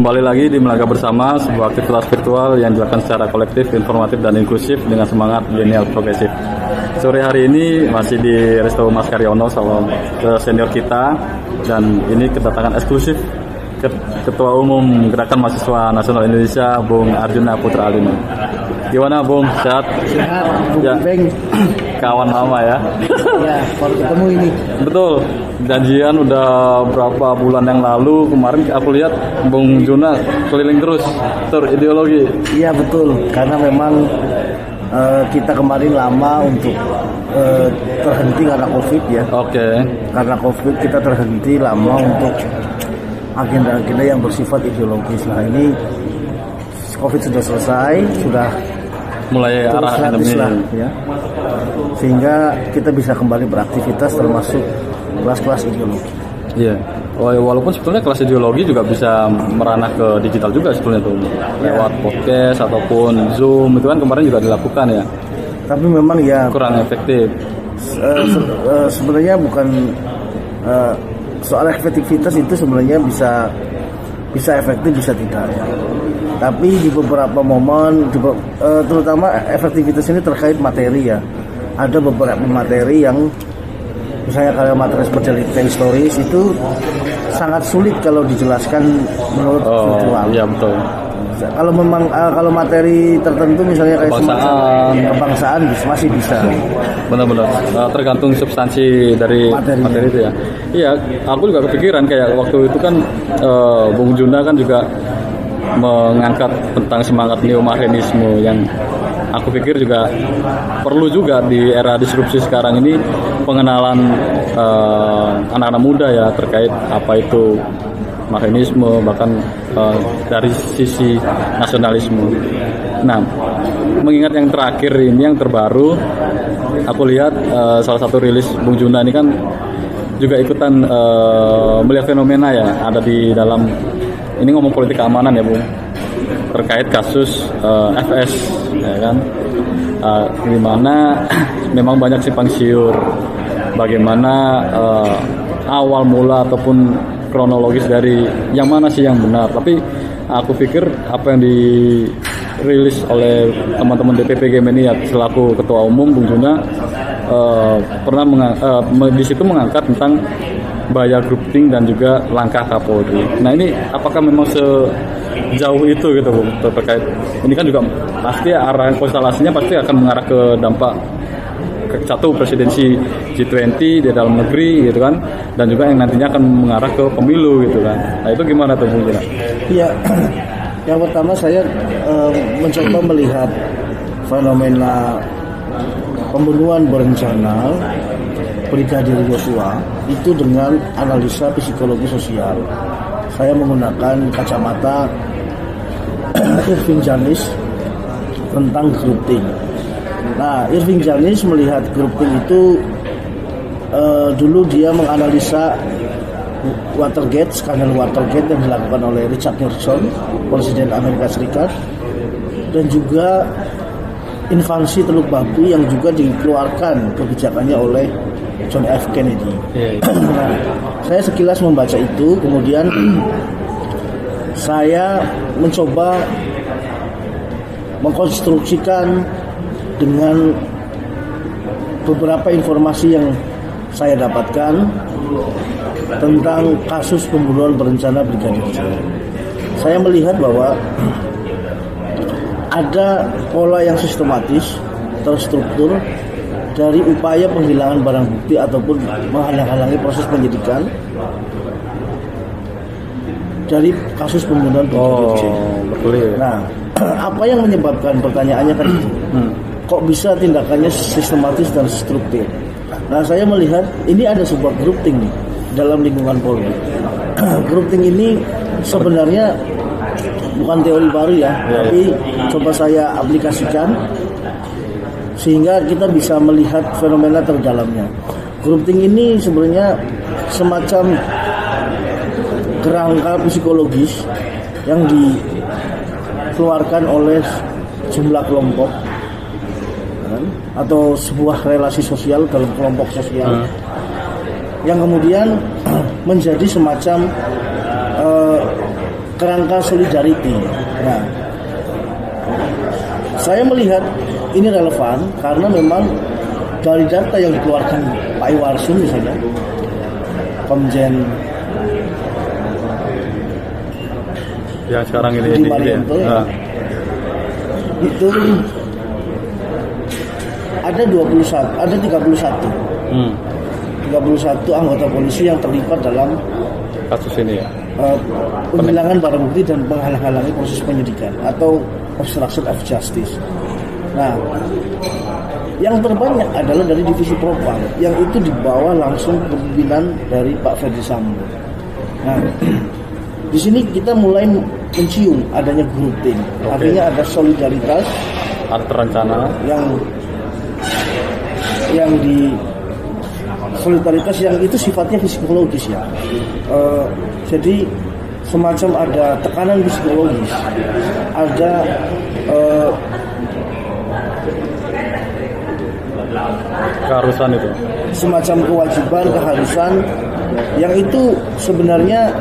Kembali lagi di Melaga Bersama, sebuah aktivitas virtual yang dilakukan secara kolektif, informatif, dan inklusif dengan semangat genial progresif. Sore hari ini masih di Resto Mas Karyono, sama senior kita, dan ini kedatangan eksklusif Ketua Umum Gerakan Mahasiswa Nasional Indonesia, Bung Arjuna Putra Alino. Gimana Bung? Sehat? Sehat, Bung Ya. Beng. Kawan lama ya. Ya, baru ketemu ini. Betul. Janjian udah berapa bulan yang lalu kemarin aku lihat Bung Juna keliling terus tur ideologi. Iya betul, karena memang eh, kita kemarin lama untuk eh, terhenti karena COVID ya. Oke. Karena COVID kita terhenti lama untuk agenda-agenda yang bersifat ideologis. Nah ini COVID sudah selesai, sudah Mulai terus arah endemi. lah ya. Sehingga kita bisa kembali beraktivitas termasuk kelas-kelas ideologi. Iya. Wa- Walaupun sebetulnya kelas ideologi juga bisa meranah ke digital juga sebetulnya tuh lewat podcast ataupun Zoom itu kan kemarin juga dilakukan ya. Tapi memang ya Kurang efektif. Eh, se- eh, sebenarnya bukan eh, soal efektivitas itu sebenarnya bisa bisa efektif bisa tidak ya. Tapi di beberapa momen, di eh, terutama efektivitas ini terkait materi ya. Ada beberapa materi yang misalnya kalau materi seperti cerita historis itu sangat sulit kalau dijelaskan menurut Oh, virtual. iya betul. Kalau memang eh, kalau materi tertentu misalnya kayak Kebangsaan. kebangsaan bisa- masih bisa. Benar-benar Eh, tergantung substansi dari Materinya. materi itu ya. Iya, aku juga kepikiran kayak waktu itu kan eh, Bung Juna kan juga mengangkat tentang semangat neomarxisme yang aku pikir juga perlu juga di era disrupsi sekarang ini pengenalan eh, anak-anak muda ya terkait apa itu marxisme bahkan eh, dari sisi nasionalisme. Nah, mengingat yang terakhir ini yang terbaru, aku lihat eh, salah satu rilis Bung Juna ini kan juga ikutan eh, melihat fenomena ya ada di dalam ini ngomong politik keamanan ya Bung terkait kasus eh, FS ya kan? Eh, di memang banyak simpang siur. Bagaimana eh, awal mula ataupun kronologis dari yang mana sih yang benar. Tapi aku pikir apa yang dirilis oleh teman-teman DPP Gemini ya selaku ketua umum Juna eh, pernah menga- eh, me- di situ mengangkat tentang bahaya grouping dan juga langkah Kapolri. Nah ini apakah memang sejauh itu gitu Bung ter- terkait ini kan juga pasti arah konstelasinya pasti akan mengarah ke dampak ke satu presidensi G20 di dalam negeri gitu kan dan juga yang nantinya akan mengarah ke pemilu gitu kan. Nah itu gimana tuh Bung Juna? Ya, yang pertama saya eh, mencoba melihat fenomena pembunuhan berencana Brigadir Yosua itu dengan analisa psikologi sosial. Saya menggunakan kacamata Irving Janis tentang grouping. Nah, Irving Janis melihat grouping itu eh, dulu dia menganalisa Watergate, skandal Watergate yang dilakukan oleh Richard Nixon, Presiden Amerika Serikat, dan juga invasi Teluk Babi yang juga dikeluarkan kebijakannya oleh John F. Kennedy. Nah, saya sekilas membaca itu, kemudian saya mencoba mengkonstruksikan dengan beberapa informasi yang saya dapatkan tentang kasus pembunuhan berencana Brigadir J. Saya melihat bahwa ada pola yang sistematis, terstruktur dari upaya penghilangan barang bukti ataupun menghalang-halangi proses penyidikan dari kasus pembunuhan. Oh betul ya. Nah, apa yang menyebabkan pertanyaannya kan itu? Kok bisa tindakannya sistematis dan struktur? Nah, saya melihat ini ada sebuah grouping nih dalam lingkungan Polri. grouping ini sebenarnya bukan teori baru ya, tapi coba saya aplikasikan sehingga kita bisa melihat fenomena terdalamnya. Grouping ini sebenarnya semacam kerangka psikologis yang dikeluarkan oleh jumlah kelompok kan, atau sebuah relasi sosial dalam kelompok sosial yang kemudian menjadi semacam eh, kerangka solidarity. Nah, saya melihat ini relevan karena memang dari data yang dikeluarkan Pak Iwarsun misalnya, Komjen yang sekarang ini ya. Marianto ya. Nah, itu ada 21, ada 31. hmm, 31 anggota polisi yang terlibat dalam kasus ini ya. uh, penghilangan barang bukti dan menghalang-halangi proses penyidikan atau obstruction of justice. Nah, yang terbanyak adalah dari divisi propam yang itu dibawa langsung kepemimpinan dari Pak Ferdi Sambo. Nah, di sini kita mulai mencium adanya grouping, artinya ada solidaritas Ada terencana. yang yang di solidaritas yang itu sifatnya psikologis ya. Eh, jadi semacam ada tekanan psikologis, ada eh, keharusan itu. semacam kewajiban, keharusan yang itu sebenarnya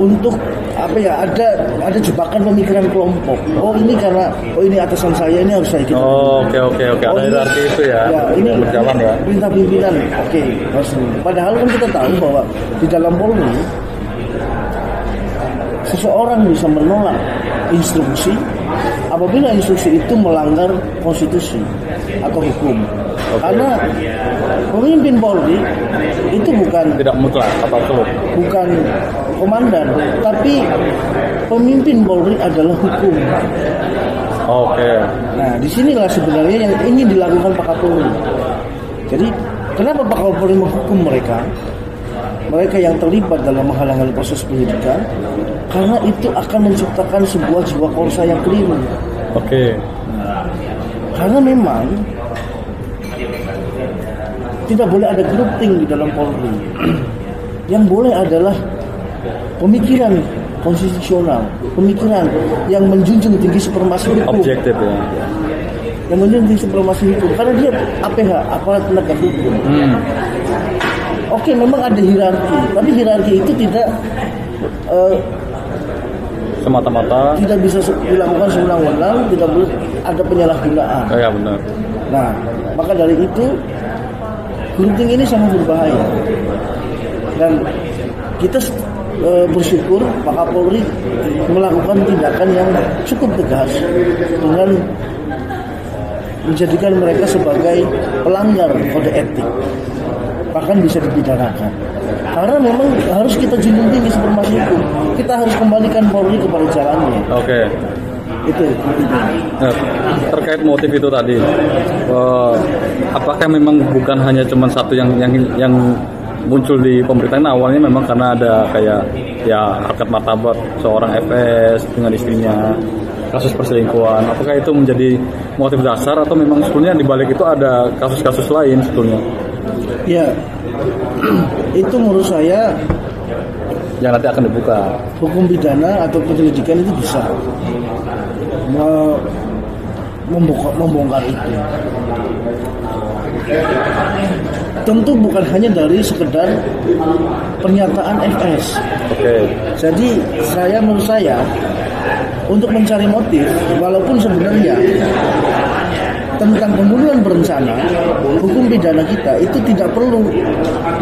untuk apa ya ada ada jebakan pemikiran kelompok. Oh ini karena oh ini atasan saya ini harus saya ikut. Oh, oke oke oke. Ada Oh, hierarki itu ya. Ya, ini berjalan ya. Perintah pimpinan. Oke, harus ini. Padahal kan kita tahu bahwa di dalam Polri seseorang bisa menolak instruksi apabila instruksi itu melanggar konstitusi atau hukum. Karena pemimpin Polri itu bukan Tidak mutlak atau absolut. bukan komandan, tapi pemimpin Polri adalah hukum. Oke. Nah, di sinilah sebenarnya yang ingin dilakukan Pak Kapolri. Jadi, kenapa Pak Kapolri menghukum mereka? Mereka yang terlibat dalam menghalangi proses penyidikan, karena itu akan menciptakan sebuah jiwa korsa yang keliru. Oke. Karena memang tidak boleh ada grouping di dalam Polri. Yang boleh adalah pemikiran konstitusional, pemikiran yang menjunjung tinggi supremasi hukum. Objektif ya. yang menjunjung tinggi supremasi hukum karena dia APH aparat penegak hukum. Hmm. Oke, memang ada hierarki, tapi hierarki itu tidak eh, Semata-mata. tidak bisa dilakukan sewenang-wenang, tidak boleh ada penyalahgunaan. Oh ya benar. Nah, maka dari itu grouping ini sangat berbahaya. Dan kita eh, bersyukur Pak Kapolri melakukan tindakan yang cukup tegas dengan menjadikan mereka sebagai pelanggar kode etik bahkan bisa dipidanakan karena memang harus kita junjung tinggi supremasi hukum kita harus kembalikan Polri kepada jalannya Oke. Itu. Nah, terkait motif itu tadi, eh, apakah memang bukan hanya cuma satu yang yang yang muncul di pemberitaan? Awalnya memang karena ada kayak ya harkat martabat seorang FS dengan istrinya kasus perselingkuhan. Apakah itu menjadi motif dasar atau memang sebetulnya di balik itu ada kasus-kasus lain sebetulnya? Ya itu menurut saya yang nanti akan dibuka. hukum pidana atau penyelidikan itu bisa membongkar, membongkar itu. Tentu bukan hanya dari sekedar pernyataan FS. oke Jadi saya menurut saya untuk mencari motif, walaupun sebenarnya tentang pembunuhan berencana, hukum pidana kita itu tidak perlu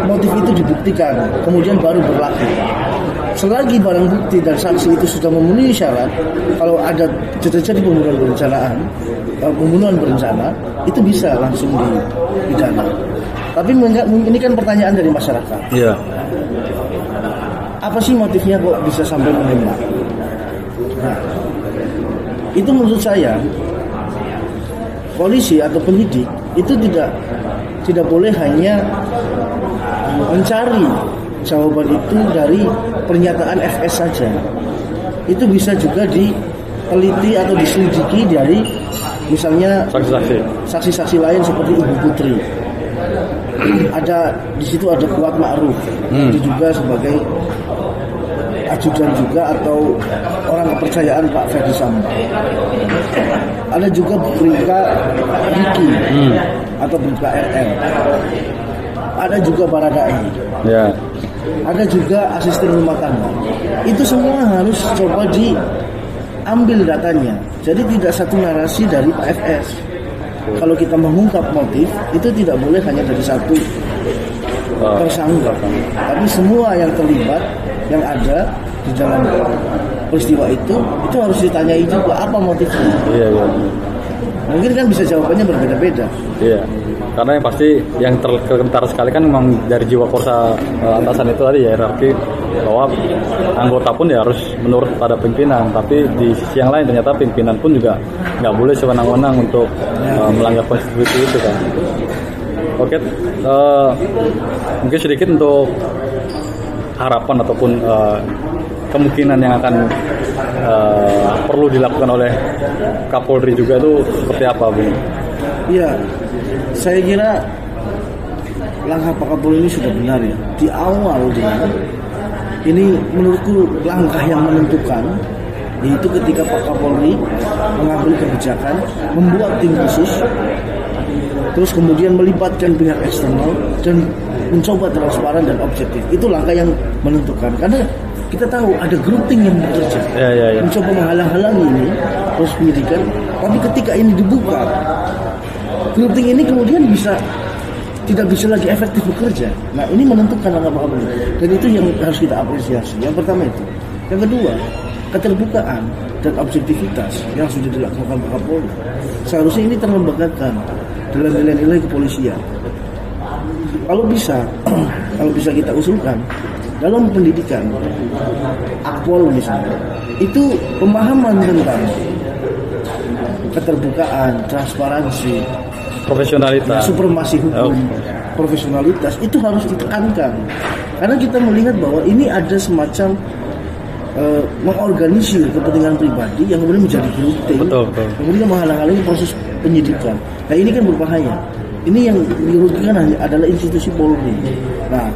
motif itu dibuktikan, kemudian baru berlaku. Selagi barang bukti dan saksi itu sudah memenuhi syarat, kalau ada terjadi pembunuhan berencanaan, eh, pembunuhan berencana, itu bisa langsung dipidana. Tapi ini kan pertanyaan dari masyarakat iya apa sih motifnya kok bisa sampai menembak? Nah, itu menurut saya polisi atau penyidik itu tidak tidak boleh hanya mencari jawaban itu dari pernyataan FS saja. Itu bisa juga diteliti atau diselidiki dari misalnya saksi-saksi saksi-saksi lain seperti Ibu Putri. ada di situ ada kuat Ma'ruf. Itu juga sebagai ajudan juga atau orang kepercayaan Pak Ferdi Sambo. Ada juga Brika Riki atau Brika RL. Ada juga Baradae. ya ada juga asisten rumah tangga. Itu semua harus coba diambil datanya. Jadi tidak satu narasi dari Pak FS. Kalau kita mengungkap motif, itu tidak boleh hanya dari satu tersangka, tapi semua yang terlibat, yang ada di dalam peristiwa itu, itu harus ditanyai juga apa motifnya. Iya, iya. Mungkin kan bisa jawabannya berbeda-beda. Iya. Karena yang pasti yang terkentar sekali kan memang dari jiwa korsa uh, atasan itu tadi ya hierarki bahwa anggota pun ya harus menurut pada pimpinan tapi di sisi yang lain ternyata pimpinan pun juga nggak boleh sewenang-wenang untuk uh, melanggar konstitusi itu kan oke uh, mungkin sedikit untuk harapan ataupun uh, kemungkinan yang akan uh, perlu dilakukan oleh Kapolri juga itu seperti apa Bung? Iya, saya kira langkah Pak Kapolri ini sudah benar ya. Di awal dia, ini menurutku langkah yang menentukan yaitu ketika Pak Kapolri mengambil kebijakan membuat tim khusus terus kemudian melibatkan pihak eksternal dan mencoba transparan dan objektif itu langkah yang menentukan karena kita tahu ada grouping yang bekerja. Ya, ya, ya. mencoba menghalang-halangi ini proses penyidikan tapi ketika ini dibuka grouping ini kemudian bisa tidak bisa lagi efektif bekerja. Nah ini menentukan langkah Kapolri dan itu yang harus kita apresiasi. Yang pertama itu. Yang kedua keterbukaan dan objektivitas yang sudah dilakukan Pak Kapolri. Seharusnya ini terlembagakan dalam nilai-nilai kepolisian. Kalau bisa kalau bisa kita usulkan dalam pendidikan akpol misalnya itu pemahaman tentang keterbukaan transparansi Profesionalitas. supremasi hukum profesionalitas itu harus ditekankan. Karena kita melihat bahwa ini ada semacam eh, mengorganisir kepentingan pribadi yang kemudian menjadi betul. kemudian menghalang-halangi proses penyidikan. Nah ini kan berbahaya. Ini yang dirugikan hanya adalah institusi Polri. Nah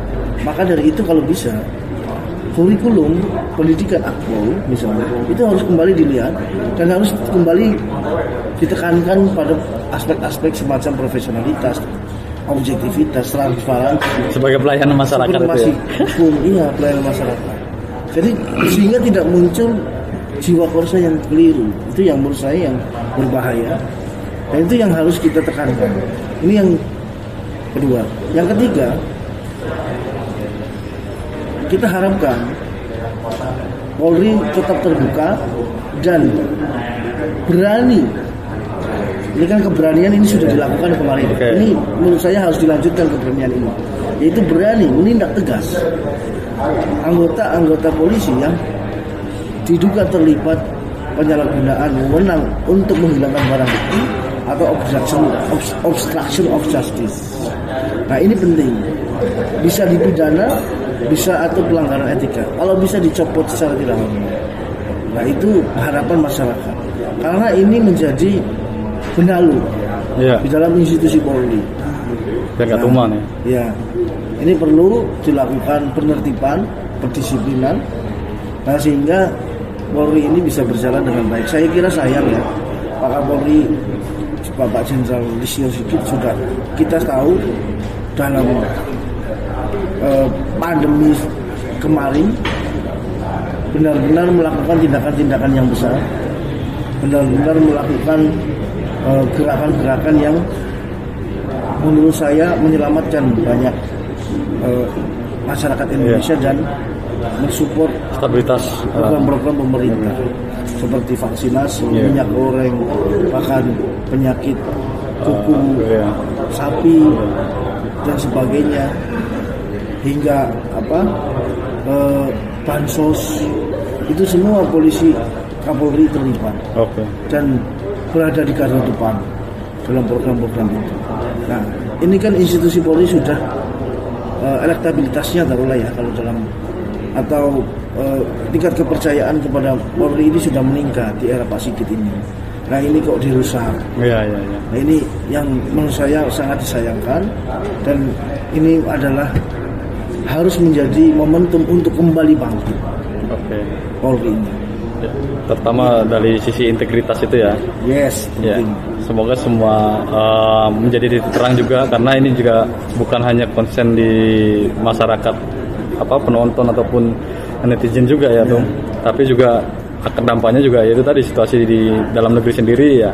maka dari itu kalau bisa kurikulum pendidikan akpol misalnya itu harus kembali dilihat dan harus kembali ditekankan pada aspek-aspek semacam profesionalitas objektivitas transparansi sebagai pelayanan masyarakat itu ya. hukum iya pelayanan masyarakat. Jadi sehingga tidak muncul jiwa korsa yang keliru. Itu yang menurut saya yang berbahaya dan itu yang harus kita tekankan. Ini yang kedua. Yang ketiga kita harapkan Polri tetap terbuka dan berani ini kan keberanian ini sudah dilakukan kemarin Oke. ini menurut saya harus dilanjutkan keberanian ini yaitu berani menindak tegas anggota-anggota polisi yang diduga terlibat penyalahgunaan wewenang untuk menghilangkan barang bukti atau obstruction obs- obstruction of justice. Nah ini penting. Bisa dipidana, bisa atau pelanggaran etika. Kalau bisa dicopot secara tidak hormat. Nah itu harapan masyarakat. Karena ini menjadi benalu Iya. di dalam institusi Polri. Biar nggak tuman ya. Ya, ini perlu dilakukan penertiban, pendisiplinan, nah sehingga Polri ini bisa berjalan dengan baik. Saya kira sayang ya, Pak Kapolri, Bapak Jenderal Listio Sigit sudah kita tahu dalam eh, pandemi kemarin benar-benar melakukan tindakan-tindakan yang besar, benar-benar melakukan eh, gerakan-gerakan yang menurut saya menyelamatkan banyak eh, masyarakat Indonesia dan mensupport Stabilitas. uh, program-program pemerintah seperti vaksinasi, Iya. minyak goreng, bahkan penyakit kuku, iya. sapi dan sebagainya hingga apa eh, bansos itu semua polisi Kapolri terlibat Oke. dan berada di garda depan dalam program-program itu. Nah, ini kan institusi Polri sudah eh, elektabilitasnya taruhlah ya kalau dalam atau eh, tingkat kepercayaan kepada Polri ini sudah meningkat di era Pak Sigit ini. Nah ini kok dirusak. Iya iya iya. Nah ini yang menurut saya sangat disayangkan dan ini adalah harus menjadi momentum untuk kembali bangkit Oke. Polri ini. Ya, Terutama dari sisi integritas itu ya. Yes, Ya, penting. semoga semua uh, menjadi titik terang juga karena ini juga bukan hanya konsen di masyarakat apa penonton ataupun netizen juga ya tuh tapi juga akan dampaknya juga yaitu tadi situasi di dalam negeri sendiri ya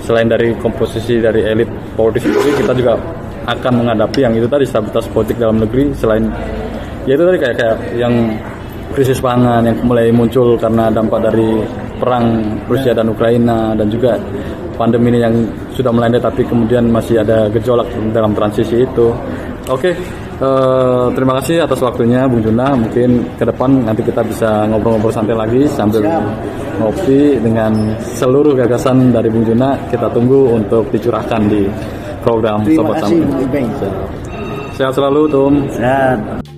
selain dari komposisi dari elit politik sendiri kita juga akan menghadapi yang itu tadi stabilitas politik dalam negeri selain ya itu tadi kayak kayak yang krisis pangan yang mulai muncul karena dampak dari perang Rusia dan Ukraina dan juga pandemi ini yang sudah melandai tapi kemudian masih ada gejolak dalam transisi itu. Oke, eh, terima kasih atas waktunya Bung Juna. Mungkin ke depan nanti kita bisa ngobrol-ngobrol santai lagi sambil Siap. ngopi dengan seluruh gagasan dari Bung Juna. Kita tunggu untuk dicurahkan di program Terima Sobat kasih Ipeng. Sehat selalu, Tum. Sehat.